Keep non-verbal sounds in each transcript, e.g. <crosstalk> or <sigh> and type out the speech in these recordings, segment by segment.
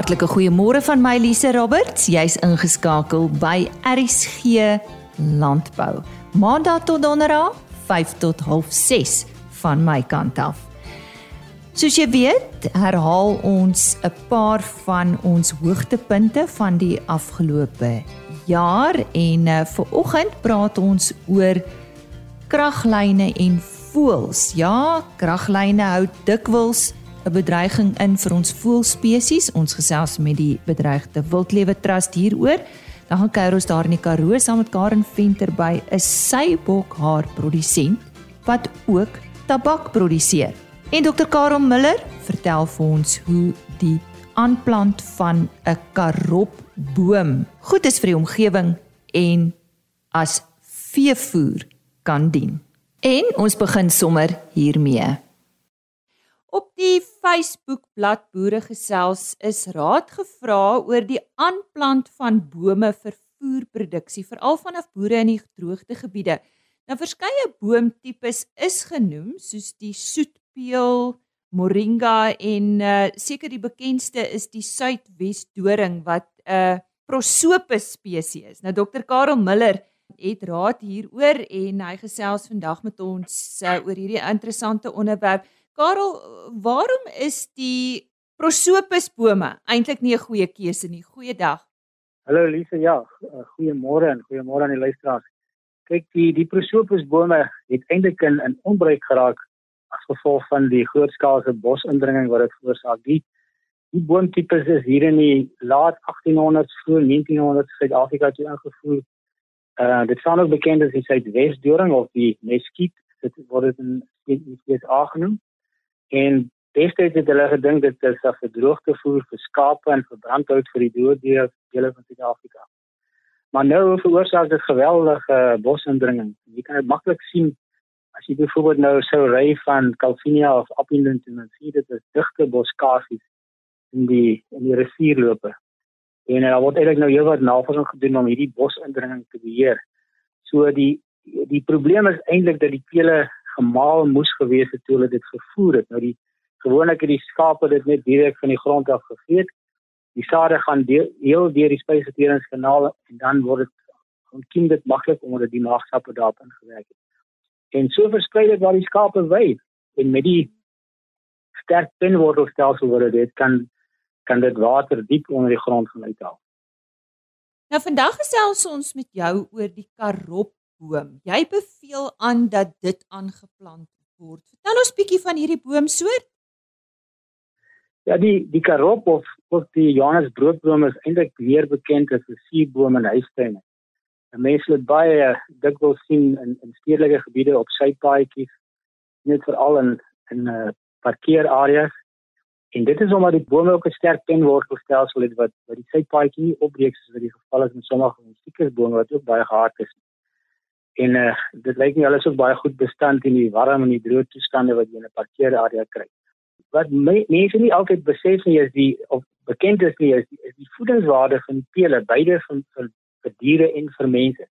Hartlike goeiemôre van my Lise Roberts. Jy's ingeskakel by RSG Landbou. Maandag tot donderdag 5 tot 06:30 van my kant af. Soos jy weet, herhaal ons 'n paar van ons hoogtepunte van die afgelope jaar en uh, vir oggend praat ons oor kraglyne en voëls. Ja, kraglyne hou dikwels 'n bedreiging in vir ons voëlspesies. Ons gesels met die bedreigde wildlewe trust hieroor. Dan gaan kuier ons daar in die Karoo saam met Karen Venter by 'n seibok haar produsent wat ook tabak produseer. En Dr Karel Miller vertel vir ons hoe die aanplant van 'n karopboom goed is vir die omgewing en as veevoer kan dien. En ons begin sommer hiermee. Op die Facebook-blad Boere Gesels is raad gevra oor die aanplant van bome vir voerproduksie, veral vanaf boere in die droogtegebiede. Nou verskeie boomtipes is genoem, soos die soetpeel, moringa en uh, seker die bekendste is die suidwesdoring wat 'n uh, prosopis spesies. Nou Dr Karel Miller het raad hieroor en hy gesels vandag met ons uh, oor hierdie interessante onderwerp. Karel, waarom is die prosopis bome eintlik nie 'n goeie keuse nie? Goeiedag. Hallo Lise, ja, eh, goeiemôre en goeiemôre aan die luisteraars. Kyk, die die prosopis bome het eintlik in in onbruik geraak as gevolg van die grootskaalse bosindringing wat dit veroorsaak. Die die boomtipes is hier in die laat 1800s, vroeg 1900s Suid-Afrika toe ingevoer. Uh dit staan ook bekend as die Suidwesdoring of die Mesquite. Dit word in die USA genoem. En destyds het hulle gedink dit is 'n verdroogde voer vir skape en vir brandhout vir die dooddiere dele van Suid-Afrika. Maar nou veroorsaak dit geweldige bosindringing. Jy kan dit maklik sien as jy byvoorbeeld nou sou ry van Calvinia of Appington en dan sien dit is digte boskasies in die in die rivierloope. En daar word eintlik nou heelwat navorsing gedoen om hierdie bosindringing te beheer. So die die probleem is eintlik dat die pele gemaal moes gewees het toe hulle dit gevoer het. Nou die gewoonlik het die skape dit net direk van die grond af gegeet. Die sade gaan deel, heel deur die spysverteringskanaal en dan word dit ontkiem dit maklik omdat die maagsappe daarop ingewerk het. En so versprei dit waar die skape wy en met die sterk pinwortelstelsel wat dit kan kan dit water diep onder die grond gaan uithaal. Nou vandag gesels ons met jou oor die karop boom. Jy beveel aan dat dit aangeplant word. Vertel ons bietjie van hierdie boomsoort. Ja, die die karop of of die Johannes broodboom is eintlik meer bekend as 'n suurboom in huistuine. Mense het baie dikwels sien in in stedelike gebiede op sypaadjies, net veral in in 'n uh, parkeerareas. En dit is omdat die bome ook 'n sterk penwortelstelsel het wat wat die sypaadjie nie opbreek soos wat die geval is met sommige musiekersbome wat ook baie gehard is en uh, dit lyk nie alles ook baie goed bestand in die warm en die droë toestande wat jy in 'n parkeerarea kry. Wat my, mense nie altyd besef nie is die of bekend is nie is die, is die voedingswaarde van pele beide van vir, vir diere en vir mense.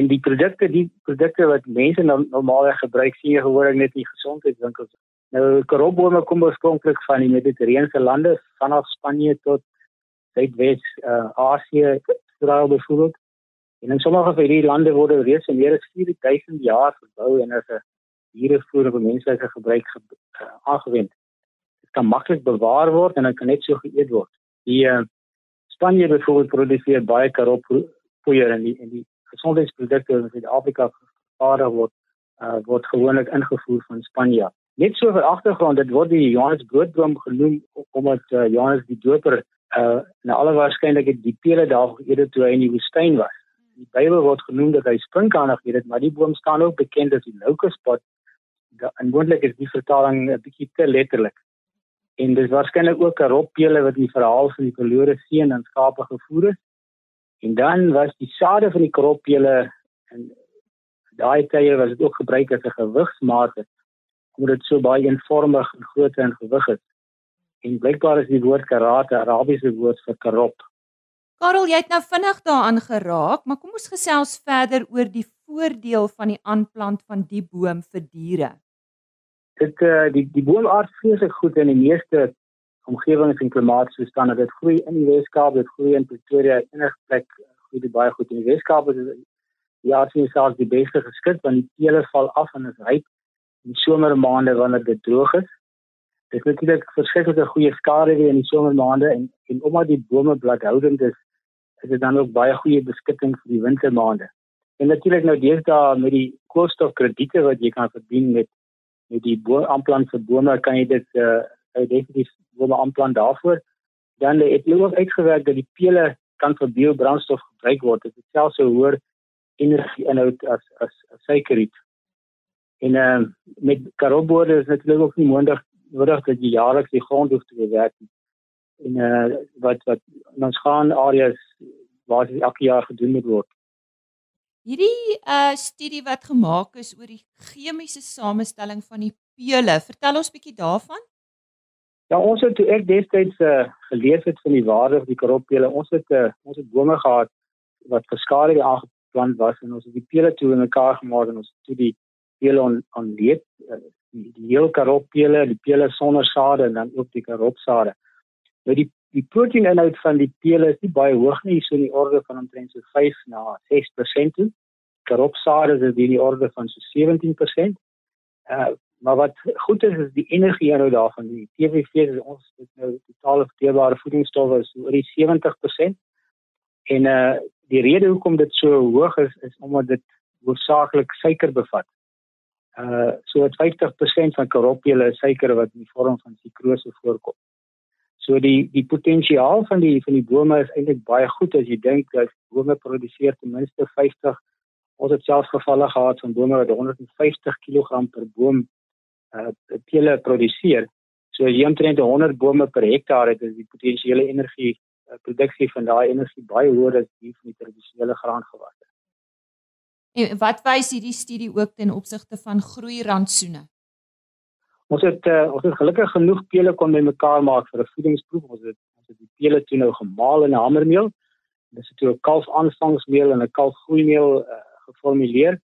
En die produkte die produkte wat mense nou normaalweg gebruik sien jy gewoonlik net in gesondheidswinkels. Nou karobome kom oorspronklik van die Mediterrane lande vanaf Spanje tot Suidwes uh, Asië, Israel byvoorbeeld. En in sommige van hierdie lande word reeds in meer as 4000 jaar gebou en as 'n dierevoer vir menslike gebruik ge uh, aangewend. Dit kan maklik bewaar word en dit kan net so geëet word. Die uh, Spanje byvoorbeeld produseer baie karoppoeier en die en die gesondheidsprodukte wat in Suid-Afrika vervaardig word, uh, word gewoonlik ingevoer van Spanje. Net so vir agtergrond, dit word die Johannes broodboom genoem omdat uh, Johannes die doper uh, na alle waarskynlikheid die pele daar geëet het toe hy in die woestyn was die Bybel word genoem dat hy sprinkanig het dit, maar die boom staan ook bekend as die locuspot. En moontlik is die vertaling 'n bietjie te letterlik. En dis waarskynlik ook 'n roppele wat die verhaal van die verlore seun en skape gevoer het. En dan was die sade van die kroppele en daai tye was dit ook gebruik as 'n gewigsmaat omdat dit so baie eenvormig en groot en gewig is. En blykbaar is die woord karate Arabiese woord vir karop. Karel, jy het nou vinnig daaraan geraak, maar kom ons gesels verder oor die voordeel van die aanplant van die boom vir diere. Dit uh die die boom aard vreeslik goed in die meeste omgewings en klimaatstoestande. Dit groei in die Weskaap, dit groei in Pretoria, enige plek groei dit baie goed in die Weskaap. Is ja, sien selfs die beste geskik want die teele val af en is ryp in die somermaande wanneer dit droog is. Dit is natuurlik verskriklike goeie skade weer in die somermaande en en omdat die bome bladhoudend is, is dit dan ook baie goeie beskutting vir die wintermaande. En natuurlik nou deesdae met die koolstofkrediete wat jy kan verdien met met die aanplant vir bome kan jy dit uh definitief bome aanplant daarvoor. Dan het hulle ook uitgewerk dat die pele kan vir biobrandstof gebruik word. Dit is selfs so hoër energie inhoud as as, as suikerriet. En uh met karotboorde is natuurlik ook nie moontlik nodig dat jy jaarliks die grond hoef te bewerk. En uh wat wat ons gaan areas waar dit elke jaar gedoen moet word. Hierdie uh studie wat gemaak is oor die chemiese samestelling van die pele, vertel ons bietjie daarvan. Ja, ons het toe ek destyds uh, gelees het van die waarde van die karoppele, ons het uh, ons het bome gehad wat verskade aangeplant was en ons het die pele toe in mekaar gemaak en ons het toe die pele on onleed uh, die, die heel karoppele, die pele sonder sade en dan ook die karopsade. Nou die die proteïninhoud van die pele is nie baie hoog nie, so in die orde van omtrent so 5 na 6% toe. Karopsade is in die orde van so 17%. Uh Maar wat goed is is die energie inhoud daarvan. Die TVV is ons het nou totale verteerbare voedingsstowwe is oor die 70%. En uh die rede hoekom dit so hoog is is omdat dit hoofsaaklik suiker bevat. Uh so 50% van karopiele is suiker wat in die vorm van sukrose voorkom. So die die potensiaal van die van die bome is eintlik baie goed as jy dink dat bome produseer ten minste 50 ons het selfs gevalle gehad van bome wat 150 kg per boom uh teele produseer. So jy omtrent 100 bome per hektaar het, is die potensiële energie uh, produksie van daai energie baie hoër as die van die tradisionele graangewasse. En wat wys hierdie studie ook ten opsigte van groei rantsoene? Ons het uh, ons het gelukkig genoeg pele kon bymekaar maak vir 'n voedingsproef. Ons het ons het die pele toe nou gemaal in hamermeel. Dis toe 'n kalf aanvangsmeel en 'n kalf groeimeel uh, geformuleer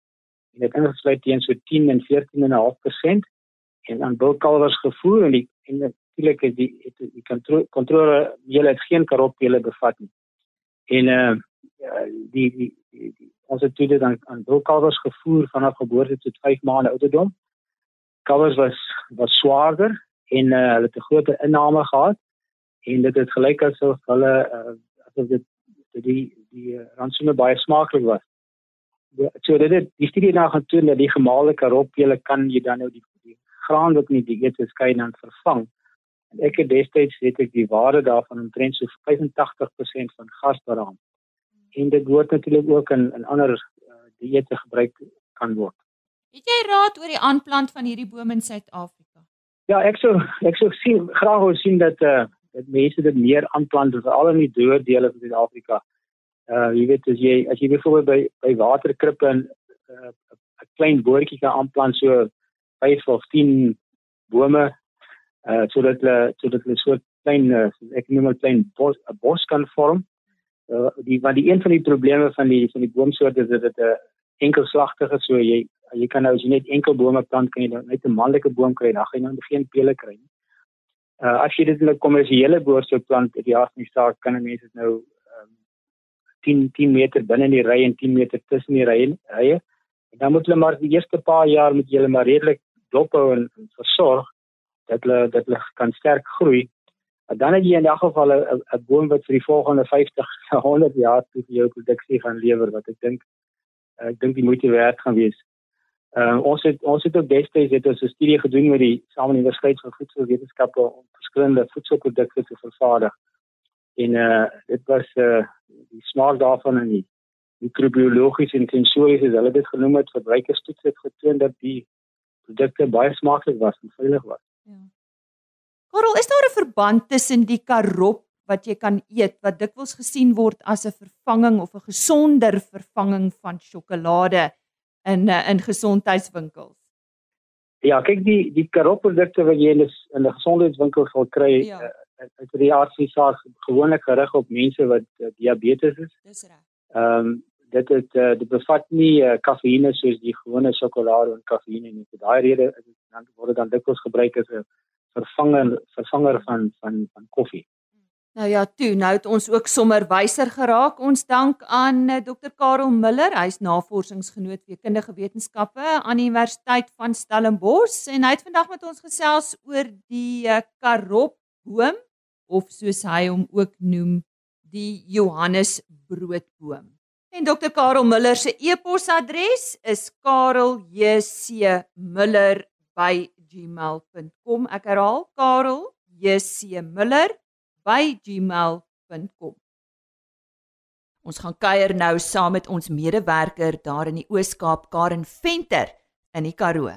en dit ingesluit teen so 10 en 14.5% en dan bulkalwers gevoer en die en natuurlik het die het die kontrole julle het geen karopele bevat nie. En uh die die, die, die ons het dit dan aan bulkalwers gevoer vanaf geboorte tot 5 maande ouderdom. Kalwers was was swaarder en uh, hulle het 'n groter inname gehad en dit het gelyk asof hulle uh, asof dit die die uh, rantsoene baie smaaklik was. So dit het die studie nou gaan toon dat die gemaalde karopele kan jy dan nou die graan wat nie die eet is skei dan vervang. En ek het destyds het ek die waarde daarvan omtrent so 85% van gas daaraan. En dit word natuurlik ook in in ander uh, dieete gebruik kan word. Het jy raad oor die aanplant van hierdie bome in Suid-Afrika? Ja, ek sou ek sou sien graag wou sien dat uh dat mense dit meer aanplant veral in die droë dele van Suid-Afrika. Uh jy weet as jy as jy byvoorbeeld by by waterkrippe en 'n uh, klein boortjie kan aanplant so 5 of 10 bome uh sodat hulle sodat hulle so klein uh, ek noem dit klein bos 'n bos kan vorm. Uh die want die een van die probleme van die van die boomsoorte is dat dit 'n enkelslagtige is so jy jy kan nou as jy net enkel bome plant kan jy nou net 'n manlike boom kry dan gaan jy nou geen pele kry nie. Uh as jy dit in 'n kommersiële boersoort plant, die jaars nie saak kan mense dit nou um, 10 10 meter binne in die ry en 10 meter tussen die rye rye. En dan moet hulle maar die eerste paar jaar met julle maar redelik dophou en, en versorg dat hulle dat hulle kan sterk groei. En dan het jy in elk geval 'n 'n boom wat vir die volgende 50 100 <laughs> jaar toe vir jou produksie gaan lewer wat ek dink ek dink die moeite werd gaan wees. Uh, ons het ons het ook destyds het ons 'n studie gedoen met die Sameuniversiteit van Voedselwetenskappe om verskillende voedselprodukte te vervaardig. En uh dit was uh die smaak daarvan en die microbiologiese en sensoriese, hulle dit genoem het verbruikerstoets het getoon dat die produkte baie smaaklik was en veilig was. Ja. Karel, is daar 'n verband tussen die karop wat jy kan eet wat dikwels gesien word as 'n vervanging of 'n gesonder vervanging van sjokolade in eh, in gesondheidswinkels? Ja, kyk die die karopprodukte wat jy in 'n gesondheidswinkel sal kry, ja. uh, uit die reaksie saak gewoonlik gerig op mense wat uh, diabetes is. Dis reg. Ehm um, dit het uh, dit bevat nie uh, kafeïne soos die gewone sjokolade en kafeïne nie. Vir daai rede is dit dan word dan dikwels gebruik as 'n vervanger vervanger van van van koffie. Nou ja, toe, nou het ons ook sommer wyser geraak. Ons dank aan uh, Dr. Karel Miller. Hy's navorsingsgenoot wetenskaplige wetenskappe aan die Universiteit van Stellenbosch en hy het vandag met ons gesels oor die uh, karopboom of soos hy hom ook noem, die Johannes broodboom. En Dr. Karel Miller se e-posadres is kareljcmiller@gmail.com. Ek herhaal kareljcmiller@gmail.com. Ons gaan kuier nou saam met ons medewerker daar in die Oos-Kaap, Karen Venter in die Karoo.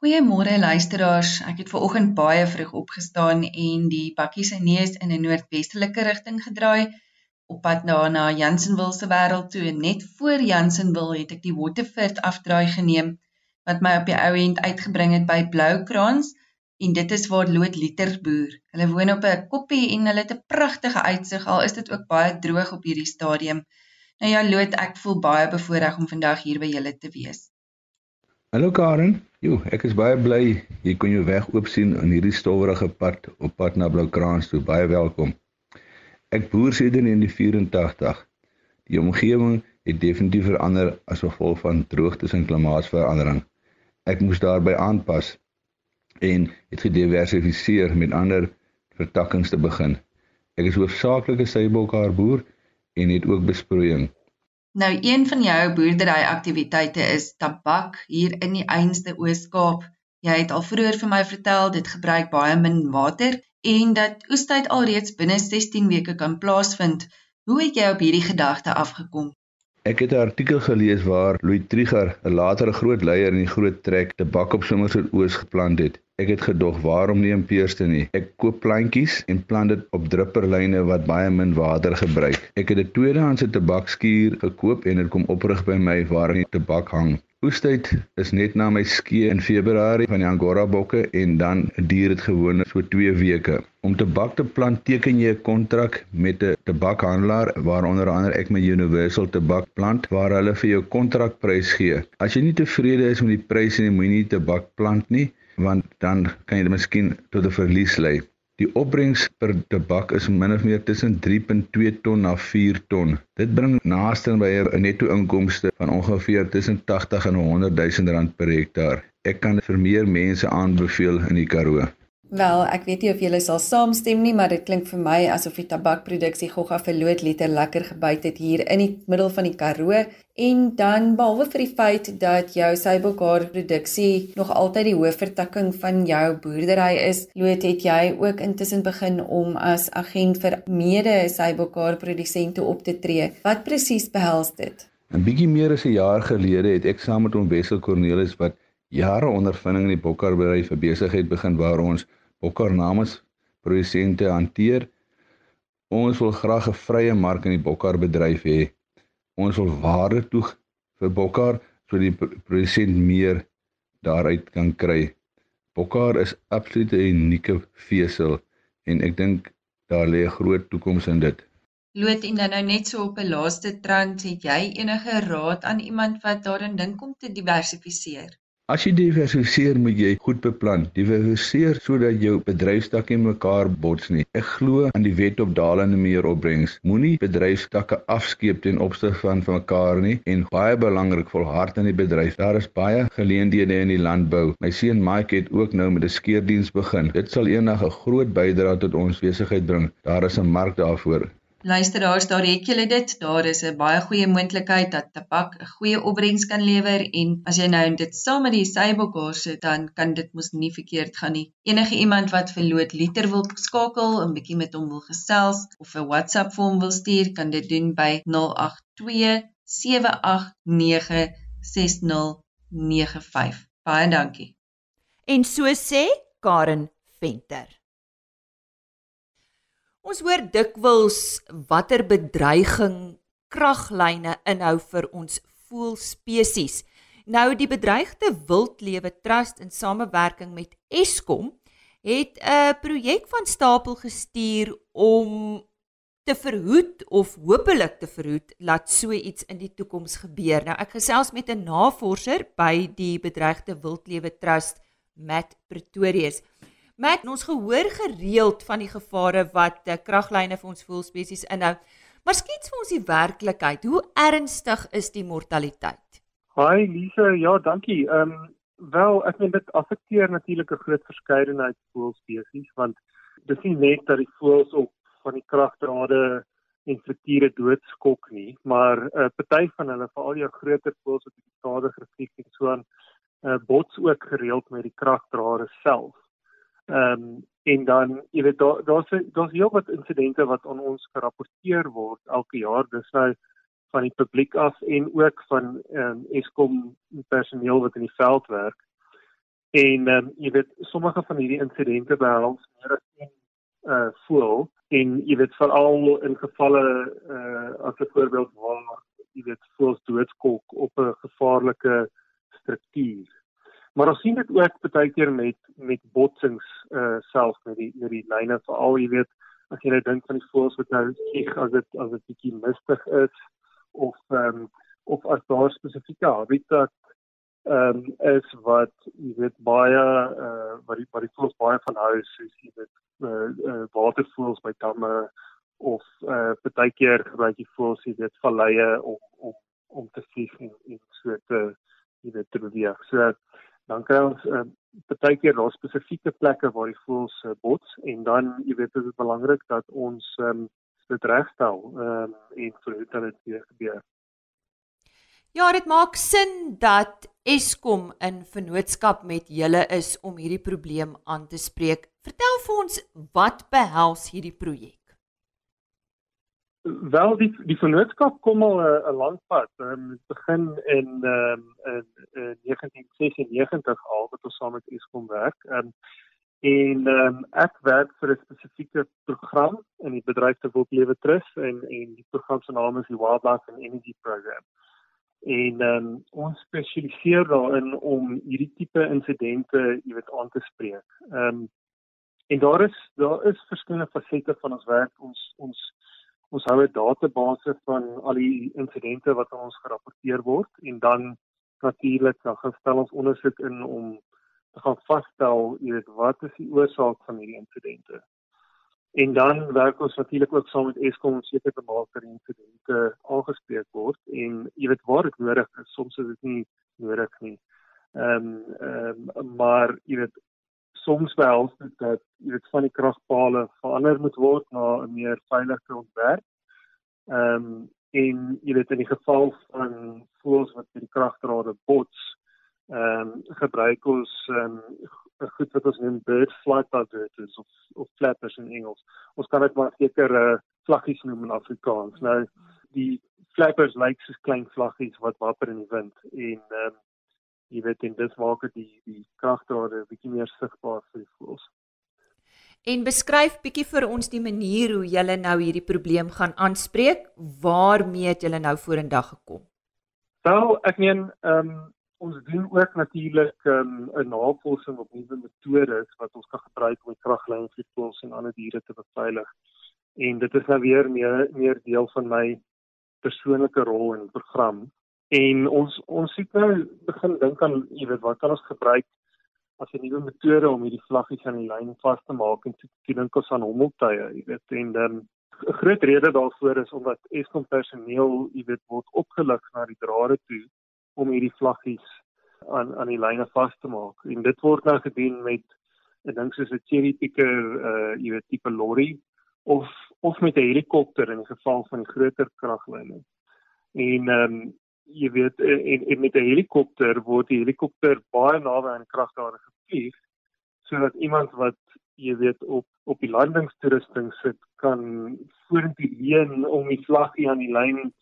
Goeiemôre luisteraars. Ek het ver oggend baie vroeg opgestaan en die bakkie se neus in 'n noordwestelike rigting gedraai op pad na na Jansenwil se wêreld toe net voor Jansenwil het ek die Waterford afdraai geneem wat my op die ou end uitgebring het by Bloukrans en dit is waar Loot Liter boer. Hulle woon op 'n koppie en hulle het 'n pragtige uitsig al is dit ook baie droog op hierdie stadium. Nou ja Loot, ek voel baie bevoorreg om vandag hier by julle te wees. Hallo Karen. Jo, ek is baie bly jy kon jou weg oop sien in hierdie stowwerige pad op pad na Bloukrans toe. Baie welkom. Ek boer sedert in die 84. Die omgewing het definitief verander as gevolg van droogtes en klimaatsverandering. Ek moes daarbey aanpas en het gediversifiseer met ander vertakkings te begin. Ek is hoofsaaklik 'n seibokhaar boer en het ook besproeiing. Nou een van jou boerdery aktiwiteite is tabak hier in die einste Oos-Kaap. Jy het al vroeër vir my vertel dit gebruik baie min water en dat oestyd alreeds binne 16 weke kan plaasvind. Hoe het jy op hierdie gedagte afgekom? Ek het 'n artikel gelees waar Louis Trigger, 'n latere groot leier in die groot trek tabak op Somerset Oos geplant het. Ek het gedog, waarom nie in Peerste nie? Ek koop plantjies en plant dit op drupperlyne wat baie min water gebruik. Ek het 'n tweedehandse tabakskuur gekoop en dit kom oprig by my waar die tabak hang. Oestyd is net na my skee in Februarie van die Angora bokke en dan duur dit gewoonlik so 2 weke. Om tabak te plant teken jy 'n kontrak met 'n tabakhandelaar waar onder andere ek my Universal tabak plant waar hulle vir jou kontrakprys gee. As jy nie tevrede is met die pryse nie, moenie tabak plant nie want dan kan jy dit miskien tot 'n verlies lei. Die opbrengs per tabak is min of meer tussen 3.2 ton na 4 ton. Dit bring naaste by 'n netto inkomste van ongeveer tussen 80 en 100 000 rand per hektaar. Ek kan vir meer mense aanbeveel in die Karoo. Wel, ek weet nie of julle sal saamstem nie, maar dit klink vir my asof die tabakproduksie gogga verloot liter lekker gebyt het hier in die middel van die Karoo en dan behalwe vir die feit dat jou seibokhaar produksie nog altyd die hoofvertakking van jou boerdery is, loot het jy ook intussen begin om as agent vir mede seibokhaar produsente op te tree. Wat presies behels dit? 'n Bietjie meer as 'n jaar gelede het ek saam met ons Wessel Cornelis wat jare ondervinding in die bokhaarbedryf vir besigheid begin waar ons bokker namens produsente hanteer. Ons wil graag 'n vrye mark in die bokkerbedryf hê. Ons wil waarde toeg vir bokker sodat die produsent meer daaruit kan kry. Bokker is absoluut 'n unieke vesel en ek dink daar lê 'n groot toekoms in dit. Loot en dan nou net so op 'n laaste trant, het jy enige raad aan iemand wat daarin dink om te diversifiseer? As jy diversifiseer, moet jy goed beplan. Diversifiseer sodat jou bedryfstakke mekaar bots nie. Ek glo aan die wet op dalende meer opbrengs. Moenie bedryfstakke afskeep ten opsigte van van mekaar nie en baie belangrik, volhard in die bedryf. Daar is baie geleenthede in die landbou. My seun Mike het ook nou met 'n skeerdiens begin. Dit sal eendag 'n groot bydrae tot ons besigheid bring. Daar is 'n mark daarvoor. Luisteraars, daar het julle dit. Daar is 'n baie goeie moontlikheid dat tabak 'n goeie opbrengs kan lewer en as jy nou dit saam met die seibokhaar sit, dan kan dit mos nie verkeerd gaan nie. Enige iemand wat verloot liter wil skakel en bietjie met hom wil gesels of 'n WhatsApp vir hom wil stuur, kan dit doen by 082 789 6095. Baie dankie. En so sê Karen Venter. Ons hoor dikwels watter bedreiging kraglyne inhou vir ons voëlspesies. Nou die bedreigde wildlewe trust in samewerking met Eskom het 'n projek van stapel gestuur om te verhoed of hopelik te verhoed dat so iets in die toekoms gebeur. Nou ek gesels met 'n navorser by die bedreigde wildlewe trust Matt Pretorius. Matt, ons gehoor gereeld van die gevare wat uh, kraglyne vir ons voëlspesies inhou. Maar skets vir ons die werklikheid. Hoe ernstig is die mortaliteit? Hi Lisa, ja, dankie. Ehm um, wel, ek meen dit affekteer natuurlik 'n groot verskeidenheid voëlspesies want dis nie net dat die voëls op van die kragdrade en strukture doodskok nie, maar 'n uh, party van hulle, veral jou groter voëls wat die skade gevlieg en so aan, uh, bots ook gereeld met die kragdrade self. Ehm um, en dan jy weet daar daar's daar's heel wat insidente wat aan ons gerapporteer word elke jaar. Dis nou van die publiek af en ook van ehm um, Eskom personeel wat in die veld werk. En ehm um, jy weet sommige van hierdie insidente behels meer as een uh voel en jy weet veral in gevalle uh as 'n voorbeeld waar jy weet voels doodskok op 'n gevaarlike struktuur. Maar ons sien dit ook baie keer met met botsings uh self met die met die lyne veral jy weet as jy nou dink van die voels wat nou vlieg as dit as dit bietjie mistig is of ehm um, of as daar spesifieke habitat ehm um, is wat jy weet baie uh wat die wat die voels baie van hou soos jy weet uh, uh watervoels by damme of uh baie keer gebruik jy voels jy weet valleie om om om te vlieg en, en so te jy weet te beweeg. So dan kry ons uh, baie keer daar spesifieke plekke waar die voëls uh, bots en dan jy weet dit is belangrik dat ons um, dit regstel um, en verhoed dat dit weer gebeur. Ja, dit maak sin dat Eskom in vennootskap met julle is om hierdie probleem aan te spreek. Vertel vir ons wat behels hierdie projek? Wel die die vennootskap kom al 'n uh, lang pad. Ehm um, begin in ehm um, in, in 1996 al wat ons saam met Eskom werk. Ehm um, en ehm um, ek werk vir 'n spesifieke program in die bedryf te Wildlewe Trust en en die program se naam is die Wildlife and Energy Program. En ehm um, ons spesialiseer daarin om hierdie tipe insidente, jy weet, aan te spreek. Ehm um, en daar is daar is verskeie fasette van ons werk. Ons ons ons hou 'n database van al die insidente wat aan ons gerapporteer word en dan natuurlik dan gestel ons ondersoek in om te gaan vasstel, jy weet, wat is die oorsaak van hierdie insidente. En dan werk ons natuurlik ook saam met Eskom om seker te maak dat die insidente aangespreek word en jy weet waar dit nodig is, soms is dit nie nodig nie. Ehm um, ehm um, maar jy weet soms behels dit dat jy weet van die kragpale verander moet word na 'n meer veilige ontwerp. Ehm um, en jy weet in die geval van voëls wat by die kragdrade bots, ehm um, gebruik ons ehm um, goed wat ons noem bird flight alerts of of flappers in Engels. Ons kan dit maar seker uh, vlaggies noem in Afrikaans. Nou die flappers lyk like soos klein vlaggies wat wapper in die wind en ehm um, jy weet en dit maak dit die die kragdrade 'n bietjie meer sigbaar vir die voëls. En beskryf bietjie vir ons die manier hoe julle nou hierdie probleem gaan aanspreek. Waarmee het julle nou vorendag gekom? Wel, ek meen, ehm um, ons doen ook natuurlik ehm, 'n um, navorsing op nuwe metodes wat ons kan gebruik om die kraglyne vir voëls en ander diere te beveilig. En dit is nou weer meer meer deel van my persoonlike rol in die program En ons ons sit nou begin dink aan jy weet wat kan ons gebruik as 'n nuwe metode om hierdie vlaggies aan die lyn vas te maak en toe dink ons aan hommeltuie, jy weet en dan 'n groot rede daarvoor is omdat Eskom personeel, jy weet, word opgelig na die drade toe om hierdie vlaggies aan aan die lyne vas te maak. En dit word nou gedoen met 'n ding soos 'n cherry picker, uh jy weet, tipe lorry of of met 'n helikopter in die geval van die groter kraglyne. En ehm um, jy weet en, en met 'n helikopter word die helikopter baie naby aan die kragdrade gevlieg sodat iemand wat jy weet op op die landingstoerusting sit kan vorentoe leun om die vlaggie aan die lyn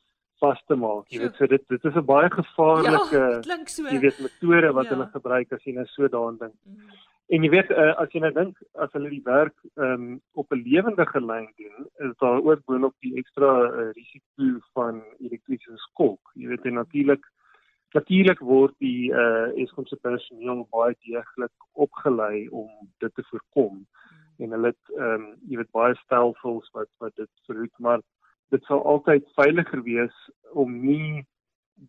vas te maak. Jy weet so dit dit is 'n baie gevaarlike ja, so. jy weet metode wat ja. hulle gebruik as jy nou so daaraan dink. Mm. En jy weet uh, as jy nou dink as hulle die werk um, op 'n lewendige lyn doen, is daar ook boonop die ekstra uh, risiko van elektriese skok. Jy weet natuurlik natuurlik word die uh, Eskom se personeel baie deeglik opgelei om dit te voorkom. En hulle het ehm um, jy weet baie stelsels wat wat dit verhoed, maar dit sal altyd veiliger wees om nie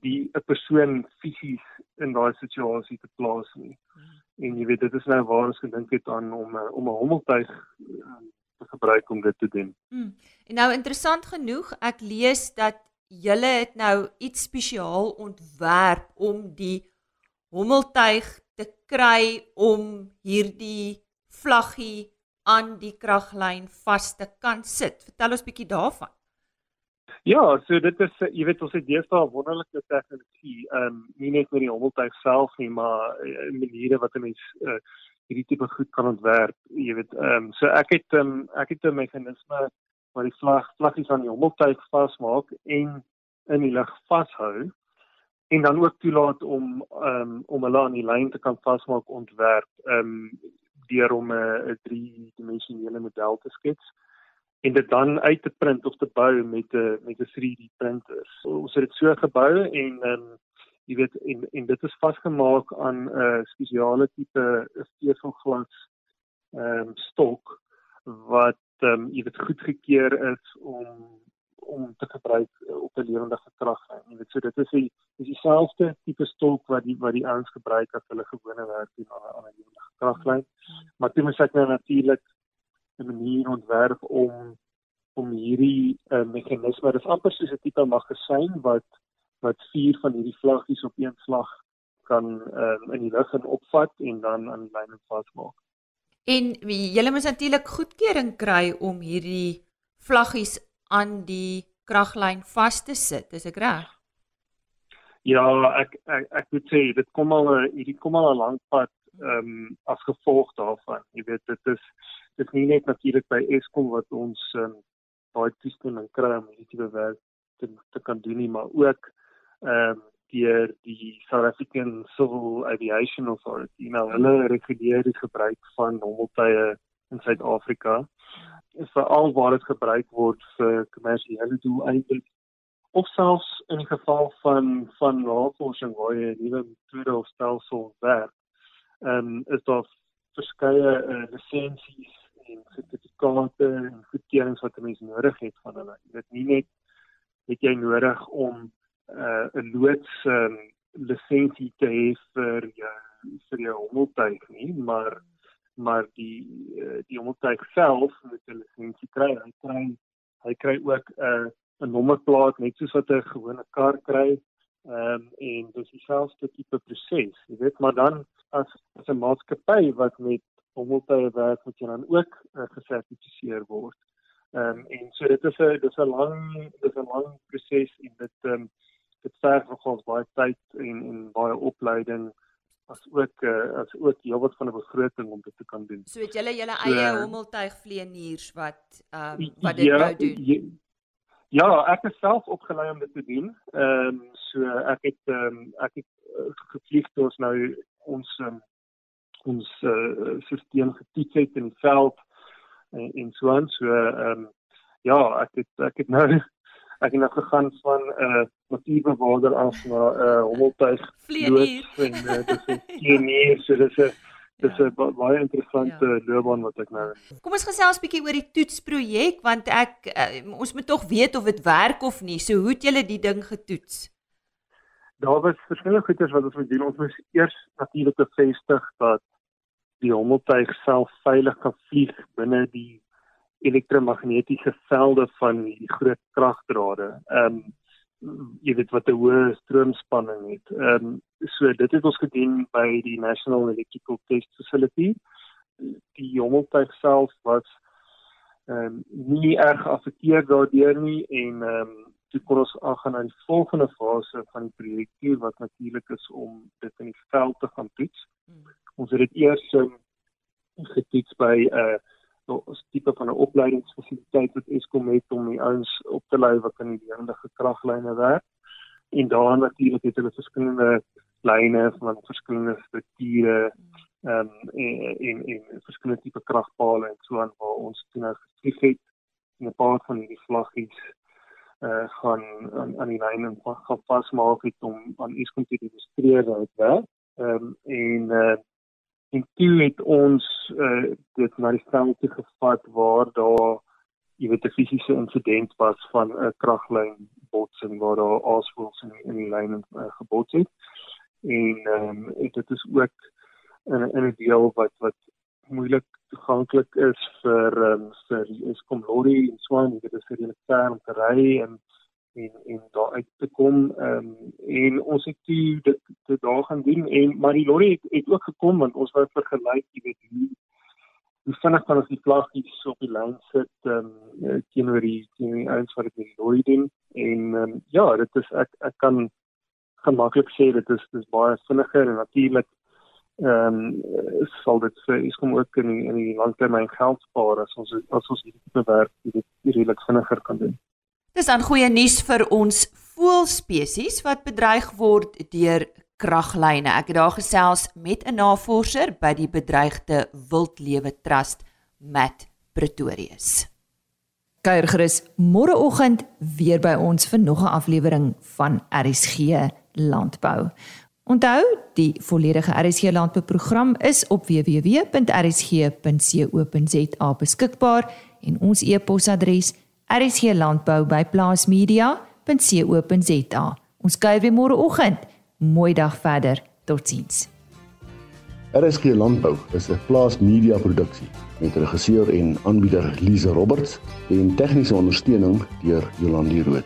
die 'n persoon fisies in daai situasie te plaas nie. Hmm En jy weet dit is nou waar ons gedink het aan om uh, om 'n hommeltuig uh, te gebruik om dit te doen. Hmm. En nou interessant genoeg, ek lees dat julle het nou iets spesiaal ontwerp om die hommeltuig te kry om hierdie vlaggie aan die kraglyn vas te kan sit. Vertel ons bietjie daarvan. Ja, so dit is jy weet ons het deesdae wonderlike tegnologie, ehm um, nie net met die hommeltuig self nie, maar uh, maniere wat 'n mens uh, hierdie tipe goed kan ontwerp. Jy weet, ehm um, so ek het um, ek het 'n meganisme waar die vlag vlaggies aan die hommeltuig vasmaak en in die lug vashou en dan ook toelaat om um, om hulle aan die lyn te kan vasmaak ontwerp. Ehm um, deur om 'n 'n driedimensionele model te skets en dit dan uit te print of te bou met 'n met 'n 3D printer. So, ons het dit so gebou en ehm um, jy weet en en dit is vasgemaak aan 'n uh, spesiale tipe steelglas ehm um, stok wat ehm um, jy weet goedgekeur is om om te gebruik op 'n lewendige kraglyn. Jy weet so dit is die is dieselfde tipe stok wat die wat die ouens gebruik as hulle gewone werk doen aan 'n aan 'n lewendige kraglyn. Maar dit moet ek nou natuurlik 'n manier ontwerp om om hierdie uh, meganisme, dit is amper soos 'n tipe magasyn wat wat vier van hierdie vlaggies op een slag kan um, in die lug en opvat en dan aan lyn vasmaak. En julle moet natuurlik goedkeuring kry om hierdie vlaggies aan die kraglyn vas te sit, is ek reg? Ja, ek ek ek moet sê dit kom al hierdie kom al 'n lang pad ehm um, as gevolg daarvan. Jy weet dit is dit is nie net natuurlik by Eskom wat ons um, baie toestemming kry om hierdie tipe werk te te kan doen nie, maar ook ehm um, deur die South African Civil Aviation Authority. Nou hulle reguleer die gebruik van hommeltuie in Suid-Afrika. Is veral waar dit gebruik word vir kommersiële doeleindes of selfs in geval van van navorsing waar jy 'n nuwe metode of stelsel ontwerp ehm um, is daar verskeie uh, lisensies en sertifikate en goedkeurings wat 'n mens nodig het van hulle. Jy weet nie net het jy nodig om uh, 'n uh, loods um, lisensie te hê vir jou vir jou hommeltuig nie, maar maar die uh, die hommeltuig self moet 'n lisensie kry. Hy kry hy kry ook 'n uh, 'n nommerplaat net soos wat 'n gewone kar kry. Ehm um, en dis dieselfde tipe proses, jy weet, maar dan as as 'n maatskappy wat met hommeltuie werk moet jy dan ook uh, gesertifiseer word. Ehm um, en so dit is 'n dis 'n lang dis 'n lang proses en dit ehm um, dit verg nogals baie tyd en en baie opleiding as ook uh, as ook heelwat van 'n begroting om dit te kan doen. So het julle julle eie so, hommeltuig vlieëniers wat ehm um, wat dit ja, nou doen. Ja, Ja, ek is self opgelei om dit te doen. Ehm um, so ek het ehm um, ek het uh, gevlieg toe ons nou ons um, ons uh, stelsel getoets het in die veld en, en so aan so ehm um, ja, ek het ek het nou <laughs> ek het nou gegaan van 'n uh, water af na 'n uh, hommeltuig vlieënier en uh, dis 'n vlieënier <laughs> so dis 'n Dis ja. 'n baie interessante ja. loopbaan wat ek nou. Kom ons gesels bietjie oor die toetsprojek want ek uh, ons moet tog weet of dit werk of nie. So hoe het julle die ding getoets? Daar was verskeie goeders wat ons moet doen. Ons moet eers natuurlik bevestig dat die hommeltuig self veilig kan vlieg binne die elektromagnetiese velde van die groot kragdrade. Ehm um, jy weet wat 'n hoë stroomspanning het. Ehm um, so dit het ons gedoen by die National Electrical Test Facility. Die hommeltuig self was ehm um, nie erg geaffekteer daardeur nie en ehm um, toe kon ons aangaan na die volgende fase van die projek wat natuurlik is om dit in die veld te gaan toets. Hmm. Ons het dit eers um, getoets by 'n uh, ons tipe van 'n opleidingsfasiliteit wat Eskom het om die ouens op te lei wat aan die lewende kraglyne werk. En daar natuurlik het hulle verskillende lyne van verskillende strukture ehm um, en, en en verskillende tipe kragpale en so aan waar ons toe nou geskryf het en 'n paar van hierdie vlaggies eh uh, gaan aan aan die lyne gaan vasmaak het om aan Eskom te demonstreer dat dit werk. Ehm um, en uh, en toe het ons uh, dit na die veld toe gevat waar daar jy weet 'n fisiese insident was van 'n kraglyn botsing waar daar asfalt in, in die lyn uh, gebots het en ehm um, dit is ook in in 'n deel wat wat moeilik toeganklik is vir um, vir Eskom lorry en so aan dit is redelik ver om te ry en en en daar uit te kom um, en ons het die dit, dit daar gaan doen en maar die lorry het, het ook gekom want ons wou vergelyk jy weet hoe hoe vinnig kan ons die vlaggies op die lyn sit um, teenoor die teenoor die ouens wat dit met die lorry doen. En um, ja dit is ek ek kan gemaklik sê dit is dis baie vinniger en natuurlik ehm um, sal dit vir is kom ook in die, in die langtermyn geld spaar as ons as ons hierdie tipe werk dit redelik vinniger kan doen. Dis dan goeie nuus vir ons voëlspesies wat bedreig word deur kraglyne. Ek het daar gesels met 'n navorser by die bedreigde wildlewe trust Matt Pretorius. Kuier gerus môreoggend weer by ons vir nog 'n aflewering van RSG Landbou. Onthou, die volledige RSG landbouprogram is op www.rsg.co.za beskikbaar en ons e-posadres rsglandbou@plaasmedia.co.za. Ons kuier weer môreoggend. Mooi dag verder. Totsiens. RSG Landbou is 'n plaasmedia produksie met regisseur en aanbieder Lize Roberts en tegniese ondersteuning deur Jolande Rooi.